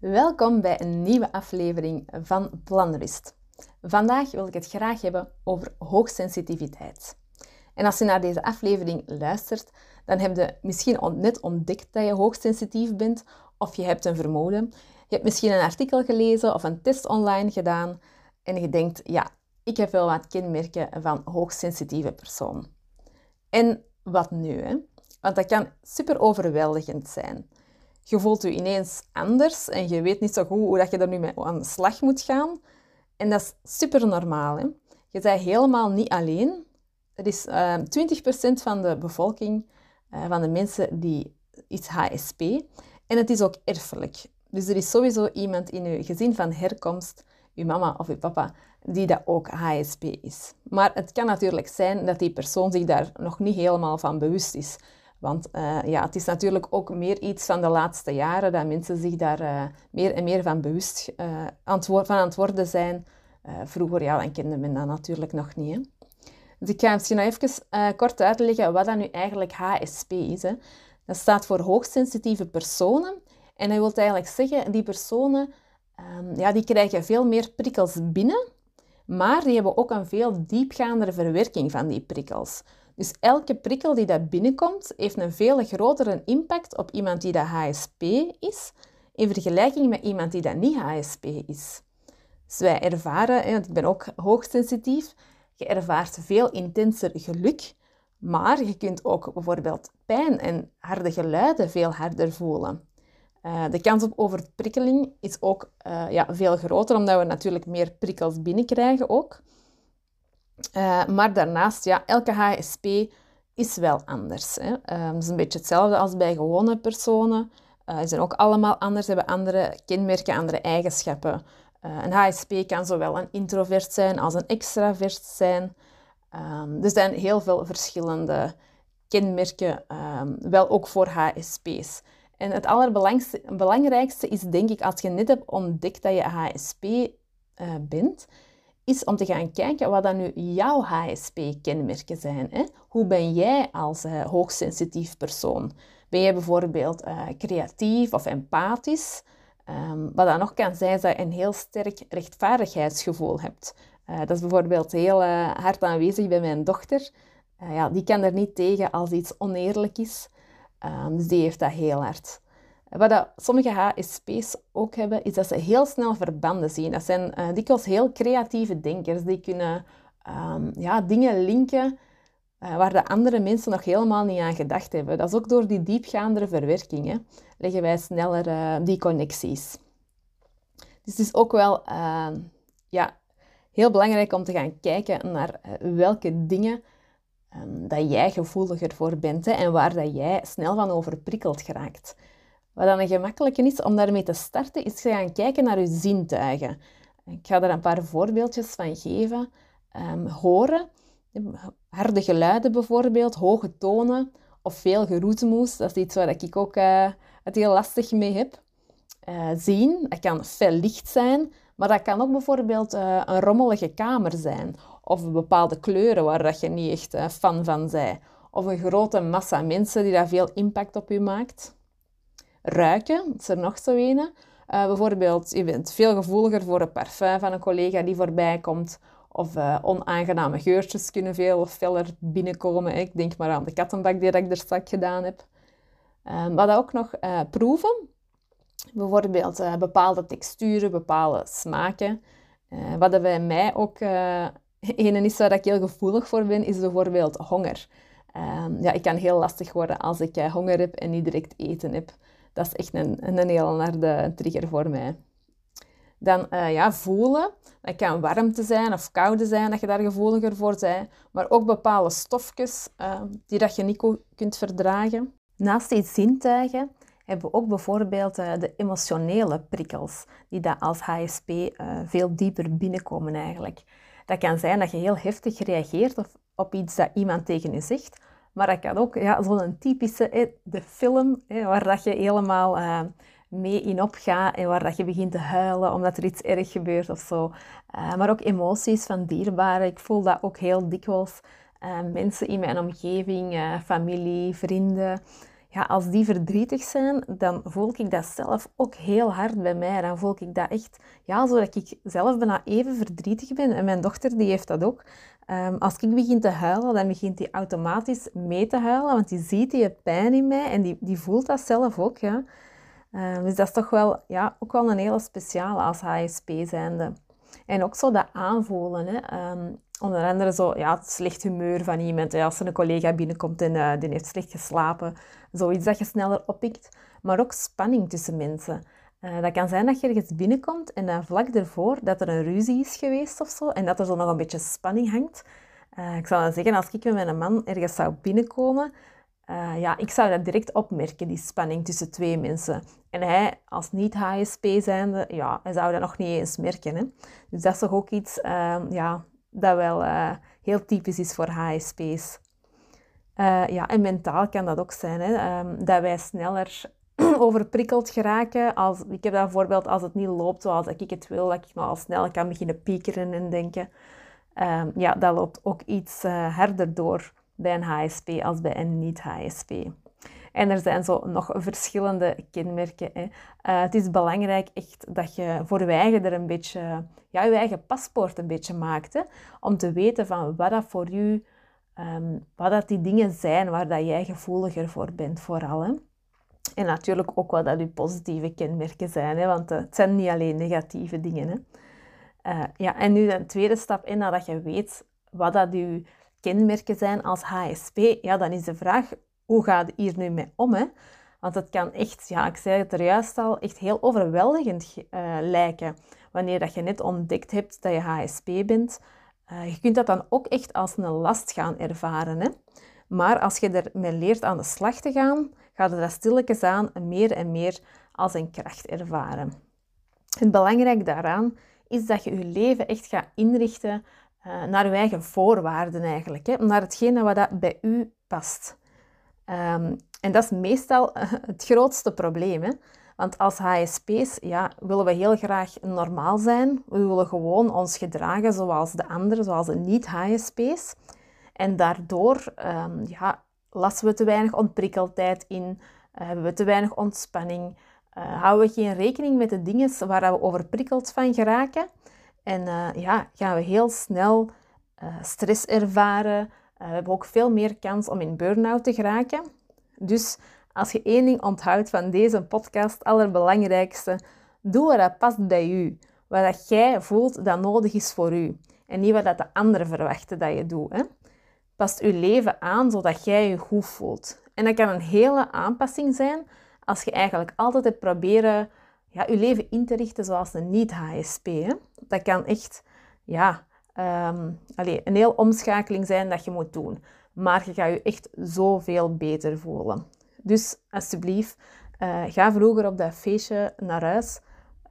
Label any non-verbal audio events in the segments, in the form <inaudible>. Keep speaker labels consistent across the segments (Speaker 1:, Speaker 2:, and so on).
Speaker 1: Welkom bij een nieuwe aflevering van Planrust. Vandaag wil ik het graag hebben over hoogsensitiviteit. En als je naar deze aflevering luistert, dan heb je misschien net ontdekt dat je hoogsensitief bent of je hebt een vermoeden. Je hebt misschien een artikel gelezen of een test online gedaan en je denkt, ja, ik heb wel wat kenmerken van hoogsensitieve persoon. En wat nu? Hè? Want dat kan super overweldigend zijn. Je voelt je ineens anders en je weet niet zo goed hoe dat je er nu mee aan de slag moet gaan. En dat is super normaal. Hè? Je bent helemaal niet alleen. Er is uh, ehm, 20% van de bevolking, uh, van de mensen, die is HSP. En het is ook erfelijk. Dus er is sowieso iemand in je gezin van herkomst, je mama of je papa, die dat ook HSP is. Maar het kan natuurlijk zijn dat die persoon zich daar nog niet helemaal van bewust is. Want uh, ja, het is natuurlijk ook meer iets van de laatste jaren dat mensen zich daar uh, meer en meer van bewust antwoord, van aan het worden zijn. vroeger ja, dan kende men dat natuurlijk nog niet. Hè. Dus ik ga misschien nog even kort uitleggen wat dat nu eigenlijk HSP is. Hè. Dat staat voor hoogsensitieve personen. En dat wil eigenlijk zeggen, die personen um, ja, die krijgen veel meer prikkels binnen, maar die hebben ook een veel diepgaandere verwerking van die prikkels. Dus elke prikkel die dat binnenkomt, heeft een veel grotere impact op iemand die dat HSP is, in vergelijking met iemand die dat niet HSP is. Dus wij ervaren, want ik ben ook hoogsensitief, je ervaart veel intenser geluk, maar je kunt ook bijvoorbeeld pijn en harde geluiden veel harder voelen. Uh, de kans op overprikkeling is ook uh, ja, veel groter, omdat we natuurlijk meer prikkels binnenkrijgen ook. Uh, maar daarnaast, ja, elke HSP is wel anders. Hè. Uh, het is een beetje hetzelfde als bij gewone personen. Ze zijn ook allemaal anders, hebben andere kenmerken, andere eigenschappen. een HSP kan zowel een introvert zijn als een extravert zijn. Um, er zijn heel veel verschillende kenmerken, um, wel ook voor HSP's. En het allerbelangrijkste is denk ik, als je net hebt ontdekt dat je HSP bent, is om te gaan kijken wat dan nu jouw HSP-kenmerken zijn. Hè? Hoe ben jij als uh, hoogsensitief persoon? Ben jij bijvoorbeeld uh, creatief of empathisch? Um, wat dan nog kan zijn, is dat je een heel sterk rechtvaardigheidsgevoel hebt. Dat is bijvoorbeeld heel hard aanwezig bij mijn dochter. ja, die kan er niet tegen als iets oneerlijk is. Um, dus die heeft dat heel hard. Wat dat sommige HSP's ook hebben, is dat ze heel snel verbanden zien. Dat zijn uh, dikwijls heel creatieve denkers. Die kunnen um, ja, dingen linken uh, waar de andere mensen nog helemaal niet aan gedacht hebben. Dat is ook door die diepgaandere verwerking. leggen wij sneller uh, die connecties. Dus het is ook wel ehm, ja, heel belangrijk om te gaan kijken naar welke dingen um, dat jij gevoeliger voor bent en waar dat jij snel van overprikkeld geraakt. Wat dan een gemakkelijke is om daarmee te starten, is gaan kijken naar je zintuigen. Ik ga er een paar voorbeeldjes van geven. Um, horen, harde geluiden bijvoorbeeld, hoge tonen of veel geroezemoes. Dat is iets waar ik ook uh, het heel lastig mee heb. Uh, zien, dat kan fel licht zijn, maar dat kan ook bijvoorbeeld uh, een rommelige kamer zijn. Of bepaalde kleuren waar dat je niet echt fan van bent. Of een grote massa mensen die daar veel impact op je maakt. Ruiken, is er nog zo. Uh, bijvoorbeeld, je bent veel gevoeliger voor een parfum van een collega die voorbij komt. Of uh, onaangename geurtjes kunnen veel feller binnenkomen. Ik denk maar aan de kattenbak die ik er straks gedaan heb. Uh, maar ook nog proeven. Bijvoorbeeld bepaalde texturen, bepaalde smaken. wat bij mij ook een is waar ik heel gevoelig voor ben, is bijvoorbeeld honger. Ehm, ja, ik kan heel lastig worden als ik honger heb en niet direct eten heb dat is echt een, een heel harde trigger voor mij. Dan uh, ja, voelen. Dat kan warmte zijn of koude zijn, dat je daar gevoeliger voor bent. Maar ook bepaalde stofjes uh, die dat je niet kunt verdragen. Naast die zintuigen hebben we ook bijvoorbeeld uh, de emotionele prikkels, die dat als HSP veel dieper binnenkomen eigenlijk. Dat kan zijn dat je heel heftig reageert op, op iets dat iemand tegen je zegt, maar dat kan ook ja, zo'n typische de film, waar dat je helemaal uh, mee in opgaat en waar dat je begint te huilen omdat er iets erg gebeurt of zo. Uh, maar ook emoties van dierbaren. Ik voel dat ook heel dikwijls. Uh, mensen in mijn omgeving, familie, vrienden. Ja, als die verdrietig zijn, dan voel ik dat zelf ook heel hard bij mij. Dan voel ik dat echt, ja, zodat ik zelf bijna even verdrietig ben. En mijn dochter, die heeft dat ook. Ehm, als ik begin te huilen, dan begint hij automatisch mee te huilen, want die ziet die pijn in mij en die, die voelt dat zelf ook. Ja. Ehm, dus dat is toch wel, ja, ook wel een hele speciale als HSP zijnde. En ook zo dat aanvoelen. Hè. Ehm, onder andere zo, ja, het slecht humeur van iemand. Als er een collega binnenkomt en uh, die heeft slecht geslapen. Zoiets dat je sneller oppikt. Maar ook spanning tussen mensen. Uh, dat kan zijn dat je ergens binnenkomt en dan vlak ervoor dat er een ruzie is geweest of zo. En dat er zo nog een beetje spanning hangt. Ik zou dan zeggen, als ik met mijn man ergens zou binnenkomen... ja, ik zou dat direct opmerken, die spanning tussen twee mensen. En hij, als niet-HSP zijnde, ja, hij zou dat nog niet eens merken. Hè? Dus dat is toch ook iets... ja, dat wel uh, heel typisch is voor HSP's. Eh, ja, en mentaal kan dat ook zijn, hè, um, dat wij sneller <clears throat> overprikkeld geraken. Als, ik heb dat bijvoorbeeld als het niet loopt zoals ik het wil, dat ik nou al snel kan beginnen piekeren en denken. Um, ja, dat loopt ook iets uh, harder door bij een HSP als bij een niet-HSP. En er zijn zo nog verschillende kenmerken. Hè. Uh, het is belangrijk echt dat je voor je eigen er een beetje, ja, je eigen paspoort een beetje maakt. Hè, om te weten van wat dat voor u, um, wat dat die dingen zijn waar dat jij gevoeliger voor bent vooral. En natuurlijk ook wat dat uw positieve kenmerken zijn, hè, want uh, het zijn niet alleen negatieve dingen. Hè. Uh, ja, en nu de tweede stap in, nadat je weet wat dat uw kenmerken zijn als HSP, ja, dan is de vraag, hoe gaat je hier nu mee om? Hè? Want het kan echt, ja, ik zei het er juist al, echt heel overweldigend uh, lijken. Wanneer dat je net ontdekt hebt dat je HSP bent. Uh, je kunt dat dan ook echt als een last gaan ervaren. Hè? Maar als je ermee leert aan de slag te gaan, gaat het dat stilletjes aan meer en meer als een kracht ervaren. Het belangrijke daaraan is dat je je leven echt gaat inrichten uh, naar je eigen voorwaarden eigenlijk. Hè? Naar hetgeen wat dat bij u past. Um, en dat is meestal <laughs> het grootste probleem. Hè? Want als HSP's ja, willen we heel graag normaal zijn. We willen gewoon ons gedragen zoals de anderen, zoals de niet-HSP's. En daardoor um, ja, lassen we te weinig ontprikkeldheid in, uh, hebben we te weinig ontspanning, uh, houden we geen rekening met de dingen waar we overprikkeld van geraken. En uh, ja, gaan we heel snel stress ervaren, we hebben ook veel meer kans om in burn-out te geraken. Dus als je één ding onthoudt van deze podcast, allerbelangrijkste, doe wat dat past bij u. Wat dat jij voelt dat nodig is voor u. En niet wat dat de anderen verwachten dat je doet. Hè? Past uw leven aan zodat jij je goed voelt. En dat kan een hele aanpassing zijn als je eigenlijk altijd hebt proberen ja, je leven in te richten zoals een niet-HSP. Dat kan echt ja, um, een heel omschakeling zijn dat je moet doen. Maar je gaat je echt zoveel beter voelen. Dus alsjeblieft, uh, ga vroeger op dat feestje naar huis.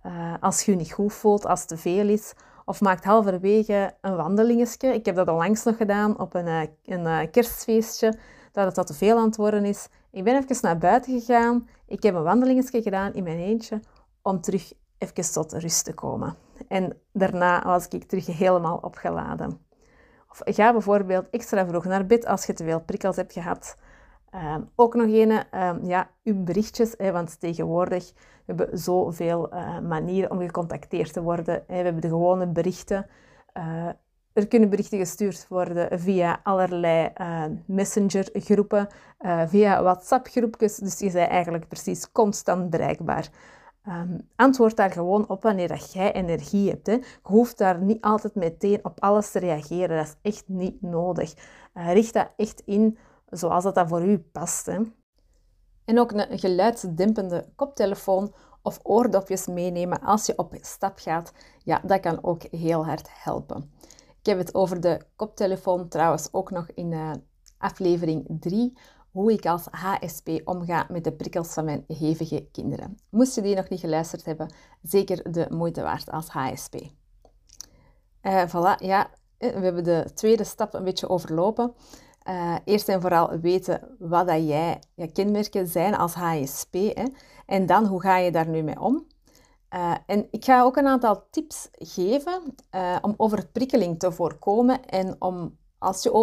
Speaker 1: Uh, als je je niet goed voelt, als het te veel is. Of maak halverwege een wandelingetje. Ik heb dat al langs nog gedaan op een, eh, een kerstfeestje. Dat het wat te veel aan het worden is. Ik ben even naar buiten gegaan. Ik heb een wandelingetje gedaan in mijn eentje. Om terug even tot rust te komen. En daarna was ik terug helemaal opgeladen. Of ga bijvoorbeeld extra vroeg naar bed als je te veel prikkels hebt gehad. Ehm, ook nog een, um, ja, uw berichtjes, hè, want tegenwoordig we hebben zoveel uh, manieren om gecontacteerd te worden. Hè. We hebben de gewone berichten. Uh, er kunnen berichten gestuurd worden via allerlei uh, messengergroepen, via WhatsApp-groepjes. Dus je bent eigenlijk precies constant bereikbaar. Um, antwoord daar gewoon op wanneer dat jij energie hebt. Hè. Je hoeft daar niet altijd meteen op alles te reageren. Dat is echt niet nodig. Uh, richt dat echt in zoals dat, dat voor u past. En ook een geluidsdempende koptelefoon of oordopjes meenemen als je op stap gaat. Ja, dat kan ook heel hard helpen. Ik heb het over de koptelefoon trouwens ook nog in uh, aflevering 3 hoe ik als HSP omga met de prikkels van mijn hevige kinderen. Moest je die nog niet geluisterd hebben, zeker de moeite waard als HSP. Uh, eh, voilà, ja, eh, we hebben de tweede stap een beetje overlopen. Uh, eerst en vooral weten wat dat jij, je kenmerken zijn als HSP. Hè? En dan, hoe ga je daar nu mee om? En ik ga ook een aantal tips geven om overprikkeling te voorkomen en om als je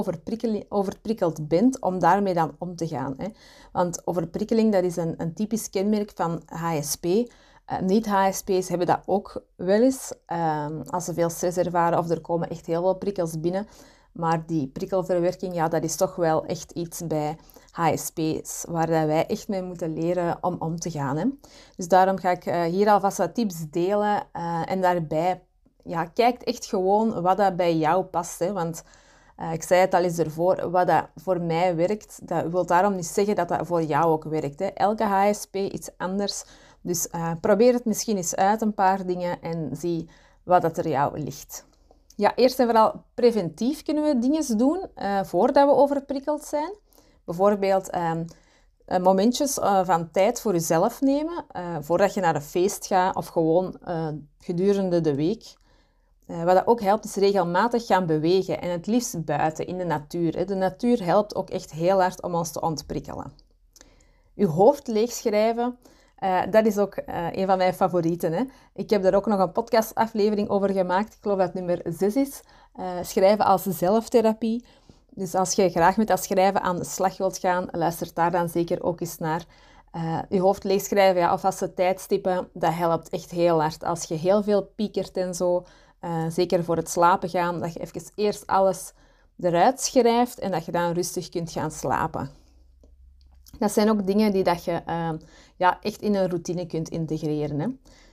Speaker 1: overprikkeld bent, om daarmee dan om te gaan. Hè. Want overprikkeling, dat is een, een typisch kenmerk van HSP. Eh, Niet-HSP's hebben dat ook wel eens. Uh, als ze veel stress ervaren of er komen echt heel veel prikkels binnen. Maar die prikkelverwerking, ja, dat is toch wel echt iets bij HSP's, waar wij echt mee moeten leren om om te gaan. Hè. Dus daarom ga ik uh, hier alvast wat tips delen. Uh, en daarbij, ja, kijk echt gewoon wat dat bij jou past. Hè. Want uh, ik zei het al eens ervoor, wat dat voor mij werkt, dat wil daarom niet zeggen dat dat voor jou ook werkt. Hè. Elke HSP iets anders. Dus probeer het misschien eens uit, een paar dingen, en zie wat dat er jou ligt. Ja, eerst en vooral preventief kunnen we dingen doen voordat we overprikkeld zijn. Bijvoorbeeld um, momentjes van tijd voor jezelf nemen, voordat je naar een feest gaat of gewoon gedurende de week. Wat dat ook helpt is regelmatig gaan bewegen en het liefst buiten in de natuur. De natuur helpt ook echt heel hard om ons te ontprikkelen. Je hoofd leegschrijven, dat is ook een van mijn favorieten. Hè. Ik heb daar ook nog een podcastaflevering over gemaakt. Ik geloof dat het nummer 6 is. schrijven als zelftherapie. Dus als je graag met dat schrijven aan de slag wilt gaan, luister daar dan zeker ook eens naar. Uh, je hoofd leegschrijven ja, of vaste tijdstippen, dat helpt echt heel hard. Als je heel veel piekert en zo, uh, zeker voor het slapen gaan, dat je even eerst alles eruit schrijft en dat je dan rustig kunt gaan slapen. Dat zijn ook dingen die dat je uh, ja, echt in een routine kunt integreren. Hè.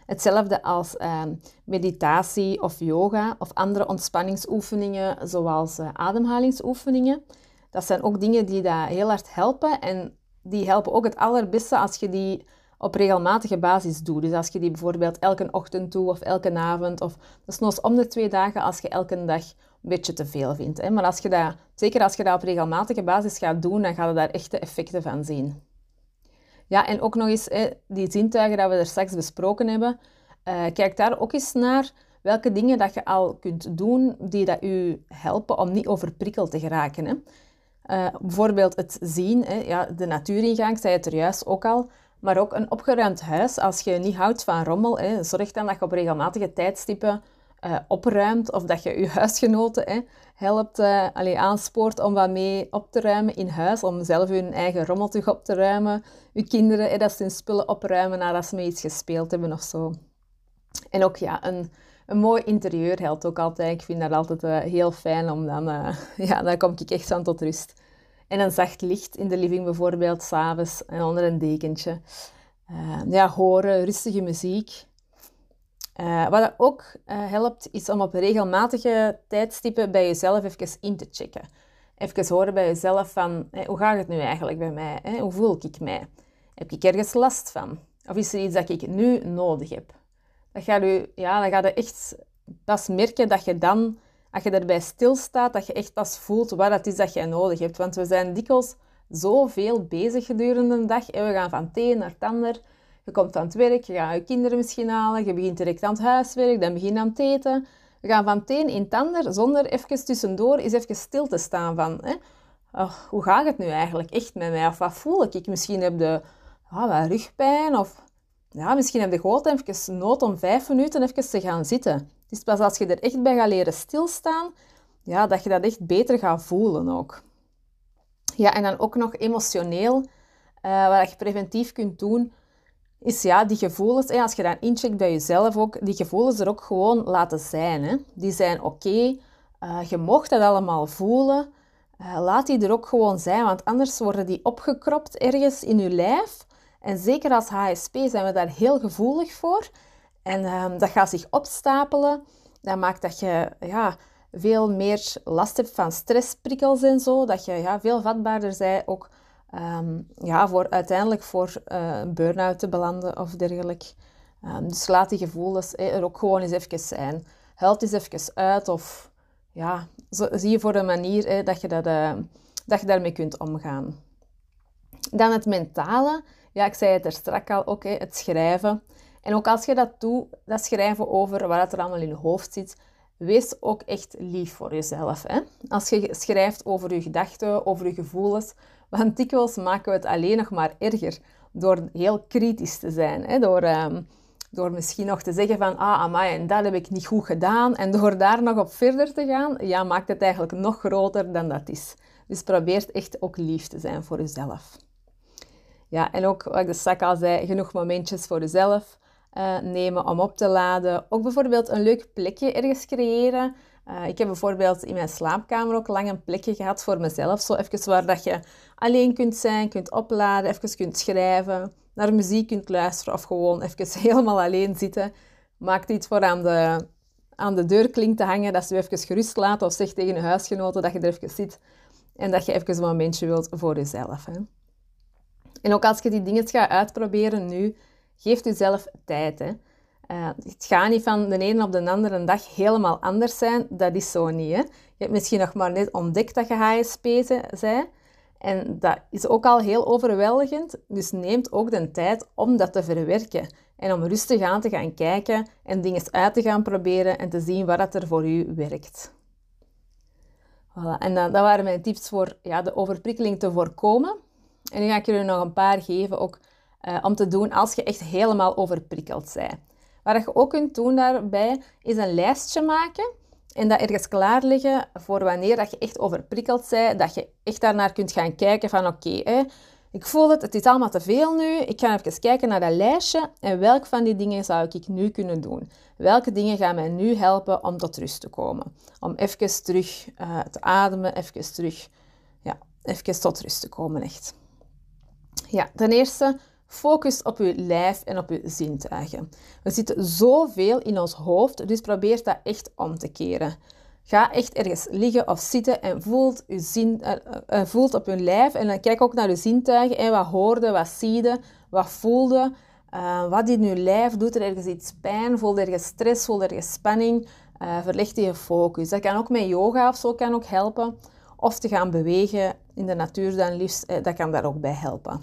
Speaker 1: Hetzelfde als uh, meditatie of yoga of andere ontspanningsoefeningen, zoals uh, ademhalingsoefeningen. Dat zijn ook dingen die dat heel hard helpen en die helpen ook het allerbeste als je die op regelmatige basis doet. Dus als je die bijvoorbeeld elke ochtend doet of elke avond, of is om de twee dagen als je elke dag een beetje te veel vindt. Hè. Maar als je dat, zeker als je dat op regelmatige basis gaat doen, dan ga je daar echte effecten van zien. Ja, en ook nog eens hè, die zintuigen dat we er straks besproken hebben. Uh, kijk daar ook eens naar welke dingen dat je al kunt doen die dat u helpen om niet overprikkeld te geraken. Hè. Uh, bijvoorbeeld het zien, hè, ja, de natuuringang, zei het er juist ook al. Maar ook een opgeruimd huis. Als je niet houdt van rommel, hè, zorg dan dat je op regelmatige tijdstippen uh, opruimt of dat je je <laughs> huisgenoten hè, helpt, uh, allee, aanspoort om wat mee op te ruimen in huis, om zelf hun eigen rommel terug op te ruimen. Je kinderen, hè, dat ze hun spullen opruimen nadat ze mee iets gespeeld hebben of zo. En ook ja, een, een mooi interieur helpt ook altijd. Ik vind dat altijd uh, heel fijn, om dan, <laughs> ja, dan kom ik echt van tot rust. En een zacht licht in de living bijvoorbeeld, s'avonds, en onder een dekentje. ja, horen, rustige muziek. Uh, wat ook uh, helpt, is om op regelmatige tijdstippen bij jezelf even in te checken. Even horen bij jezelf van, hoe gaat het nu eigenlijk bij mij? Hoe voel ik mij? Heb ik ergens last van? Of is er iets dat ik nu nodig heb? Dat gaat u, ja, dan gaat je echt pas merken dat je dan, als je erbij stilstaat, dat je echt pas voelt wat het is dat je nodig hebt. Want we zijn dikwijls zoveel bezig gedurende een dag en we gaan van het een naar het ander. Je komt van het werk, je gaat je kinderen misschien halen, je begint direct aan het huiswerk, dan begin je aan het eten. We gaan van het een in het ander zonder even tussendoor eens even stil te staan van... Hè, oh, hoe gaat het nu eigenlijk echt met mij? Of wat voel ik? Misschien heb je oh, wat rugpijn of... Ja, misschien heb je gewoon even nood om vijf minuten even te gaan zitten. Het is pas als je er echt bij gaat leren stilstaan, ja, dat je dat echt beter gaat voelen ook. Ja, en dan ook nog emotioneel, uh, wat je preventief kunt doen, is ja, die gevoelens, als je dan incheckt bij jezelf ook, die gevoelens er ook gewoon laten zijn. Hè. Die zijn oké, eh, je mocht dat allemaal voelen, uh, laat die er ook gewoon zijn, want anders worden die opgekropt ergens in je lijf. En zeker als HSP zijn we daar heel gevoelig voor. En ehm, dat gaat zich opstapelen. Dat maakt dat je ja, veel meer last hebt van stressprikkels en zo. Dat je ja, veel vatbaarder bent ook um, ja, voor uiteindelijk voor uh, burn-out te belanden of dergelijke. Um, dus laat die gevoelens er ook gewoon eens even zijn. Huilt eens even uit of ja, zie je voor een manier dat, je dat, dat je daarmee kunt omgaan. Dan het mentale. Ja, ik zei het er straks al ook, het schrijven. En ook als je dat doet, dat schrijven over wat er allemaal in je hoofd zit, wees ook echt lief voor jezelf. Hè? Als je schrijft over je gedachten, over je gevoelens, want dikwijls maken we het alleen nog maar erger door heel kritisch te zijn. Hè? Door um, door misschien nog te zeggen van, ah, amai, en dat heb ik niet goed gedaan. En door daar nog op verder te gaan, ja, maakt het eigenlijk nog groter dan dat is. Dus probeer echt ook lief te zijn voor jezelf. Ja, en ook, wat dus straks al zei, genoeg momentjes voor jezelf uh, nemen om op te laden. Ook bijvoorbeeld een leuk plekje ergens creëren. Uh, ik heb bijvoorbeeld in mijn slaapkamer ook lang een plekje gehad voor mezelf. Zo even waar dat je alleen kunt zijn, kunt opladen, even kunt schrijven, naar muziek kunt luisteren of gewoon even <laughs> helemaal alleen zitten. Maak iets voor aan de, aan de deurklink te hangen, dat ze je even gerust laat. Of zeg tegen je huisgenoten dat je er even zit en dat je even een momentje wilt voor jezelf. Hè. En ook als je die dingen gaat uitproberen nu, geef jezelf tijd. Hè. Uh, het gaat niet van de ene op de andere dag helemaal anders zijn. Dat is zo niet. Hè. Je hebt misschien nog maar net ontdekt dat je HSP bent. En dat is ook al heel overweldigend. Dus neemt ook de tijd om dat te verwerken. En om rustig aan te gaan kijken en dingen uit te gaan proberen en te zien wat er voor u werkt. Voilà. En dat, dat, waren mijn tips voor ja, de overprikkeling te voorkomen. En nu ga ik jullie nog een paar geven ook, uh, om te doen als je echt helemaal overprikkeld bent. Wat je ook kunt doen daarbij, is een lijstje maken en dat ergens klaar liggen voor wanneer dat je echt overprikkeld bent, dat je echt daarnaar kunt gaan kijken van oké, ik voel het, het is allemaal te veel nu, ik ga even kijken naar dat lijstje en welk van die dingen zou ik nu kunnen doen? Welke dingen gaan mij nu helpen om tot rust te komen? Om even terug uh, te ademen, even terug, ja, even tot rust te komen echt. Ja, ten eerste, focus op je lijf en op je zintuigen. We zitten zoveel in ons hoofd, dus probeer dat echt om te keren. Ga echt ergens liggen of zitten en voelt, je zin, uh, uh, voelt op je lijf. En dan kijk ook naar je zintuigen. En wat hoorde, wat ziede, wat voelde. Uh, wat in je lijf doet er ergens iets pijn? Voelt ergens stress? Voelt ergens spanning? Verleg je focus. Dat kan ook met yoga of zo kan ook helpen. Of te gaan bewegen in de natuur dan liefst. dat kan daar ook bij helpen.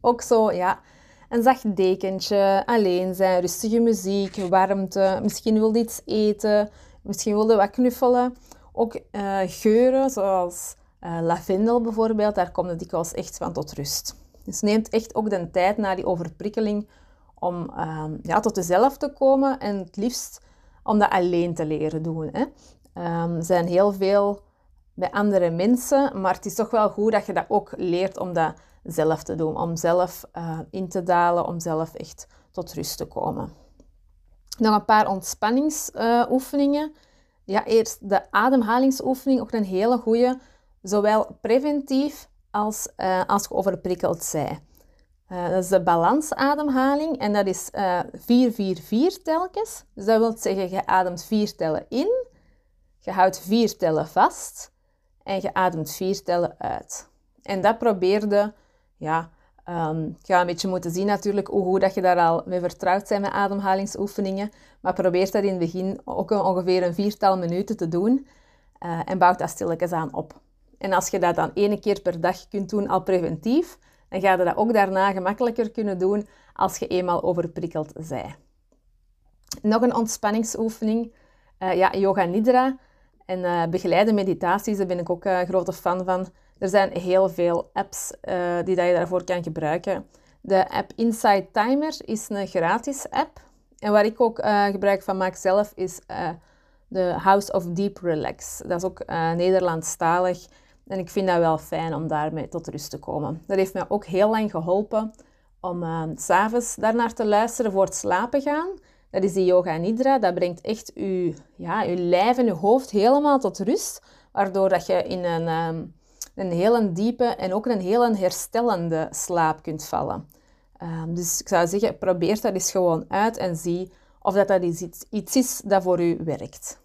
Speaker 1: Ook zo, ja, een zacht dekentje, alleen zijn, rustige muziek, warmte. Misschien wil je iets eten, misschien wil je wat knuffelen. Ook uh, geuren, zoals uh, lavendel bijvoorbeeld, daar komt het dikwijls echt van tot rust. Dus neemt echt ook de tijd na die overprikkeling om uh, ja, tot jezelf te komen en het liefst om dat alleen te leren doen. Hè. Um, er zijn heel veel bij andere mensen, maar het is toch wel goed dat je dat ook leert om dat zelf te doen, om zelf uh, in te dalen, om zelf echt tot rust te komen. Nog een paar ontspanningsoefeningen. Ja, eerst de ademhalingsoefening, ook een hele goede, zowel preventief als uh, als je overprikkeld bent. Uh, dat is de balansademhaling en dat is 4-4-4 telkens. Dus dat wil zeggen, je ademt 4 tellen in, je houdt 4 tellen vast en je ademt 4 tellen uit. En dat probeerde ja, um, je gaat een beetje moeten zien natuurlijk hoe goed dat je daar al mee vertrouwd bent met ademhalingsoefeningen. Maar probeer dat in het begin ook ongeveer een viertal minuten te doen. Uh, en bouw dat stilletjes aan op. En als je dat dan één keer per dag kunt doen al preventief, dan ga je dat ook daarna gemakkelijker kunnen doen als je eenmaal overprikkeld bent. Nog een ontspanningsoefening. Uh, ja, yoga nidra en uh, begeleide meditaties, daar ben ik ook een grote fan van. Er zijn heel veel apps uh, die dat je daarvoor kan gebruiken. De app Inside Timer is een gratis app. En waar ik ook gebruik van maak zelf is de House of Deep Relax. Dat is ook Nederlandstalig. En ik vind dat wel fijn om daarmee tot rust te komen. Dat heeft mij ook heel lang geholpen om s'avonds daarnaar te luisteren voor het slapen gaan. Dat is die yoga nidra. Dat brengt echt je, ja, uw lijf en je hoofd helemaal tot rust. Waardoor dat je in een... Um, een hele diepe en ook een hele herstellende slaap kunt vallen. Um, dus ik zou zeggen, probeer dat eens gewoon uit en zie of dat, dat iets, iets is dat voor u werkt.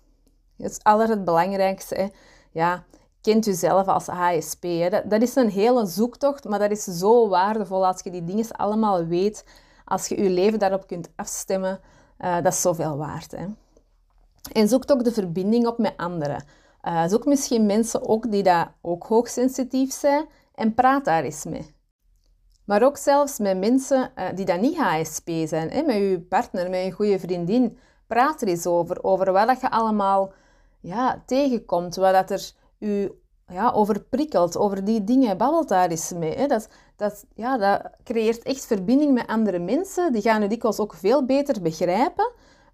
Speaker 1: Dat is aller het belangrijkste. Ja, kent u zelf als HSP. Dat, dat, is een hele zoektocht, maar dat is zo waardevol als je die dingen allemaal weet. Als je je leven daarop kunt afstemmen, uh, dat is zoveel waard. Hè. En zoek ook de verbinding op met anderen. Uh, zoek misschien mensen ook die dat ook hoogsensitief zijn en praat daar eens mee. Maar ook zelfs met mensen uh, die dat niet HSP zijn, hè, met je partner, met je goede vriendin. Praat er eens over, over wat je allemaal ja, tegenkomt, wat dat er u ja, overprikkeld over die dingen. Babbelt daar eens mee. Hè. Dat, dat, ja, dat creëert echt verbinding met andere mensen. Die gaan je dikwijls ook veel beter begrijpen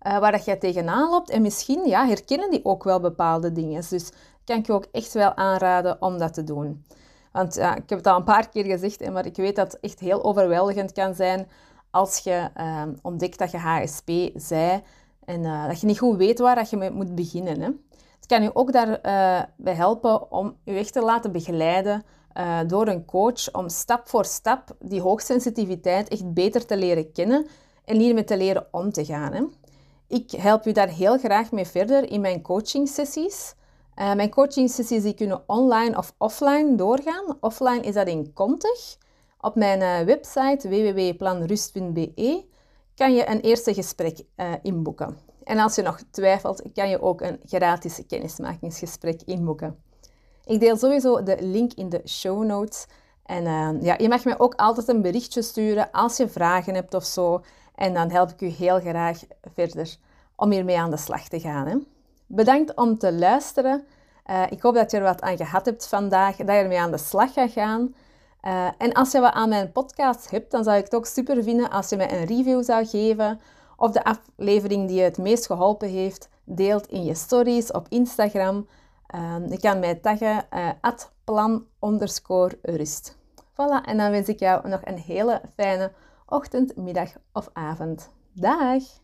Speaker 1: uh, waar dat jij tegenaan loopt. En misschien ja, herkennen die ook wel bepaalde dingen. Dus kan ik je ook echt wel aanraden om dat te doen. Want ja, ik heb het al een paar keer gezegd, maar ik weet dat het echt heel overweldigend kan zijn als je uh, ontdekt dat je HSP zij en uh, dat je niet goed weet waar dat je mee moet beginnen. Hè. Kan je ook daarbij uh, helpen om je echt te laten begeleiden uh, door een coach om stap voor stap die hoogsensitiviteit echt beter te leren kennen en hiermee te leren om te gaan. Hè. Ik help u daar heel graag mee verder in mijn coaching sessies. Uh, mijn coachingsessies die kunnen online of offline doorgaan. Offline is dat in Contig. Op mijn website www.planrust.be kan je een eerste gesprek inboeken. En als je nog twijfelt, kan je ook een gratis kennismakingsgesprek inboeken. Ik deel sowieso de link in de show notes. En ja, je mag mij ook altijd een berichtje sturen als je vragen hebt of zo. En dan help ik u heel graag verder om hiermee aan de slag te gaan. Hè. Bedankt om te luisteren. Uh, ik hoop dat je er wat aan gehad hebt vandaag, dat je ermee aan de slag gaat gaan. Uh, en als je wat aan mijn podcast hebt, dan zou ik het ook super vinden als je mij een review zou geven of de aflevering die je het meest geholpen heeft, deelt in je stories op Instagram. Uh, je kan mij taggen at plan rust. Voilà, en dan wens ik jou nog een hele fijne ochtend, middag of avond. Dag!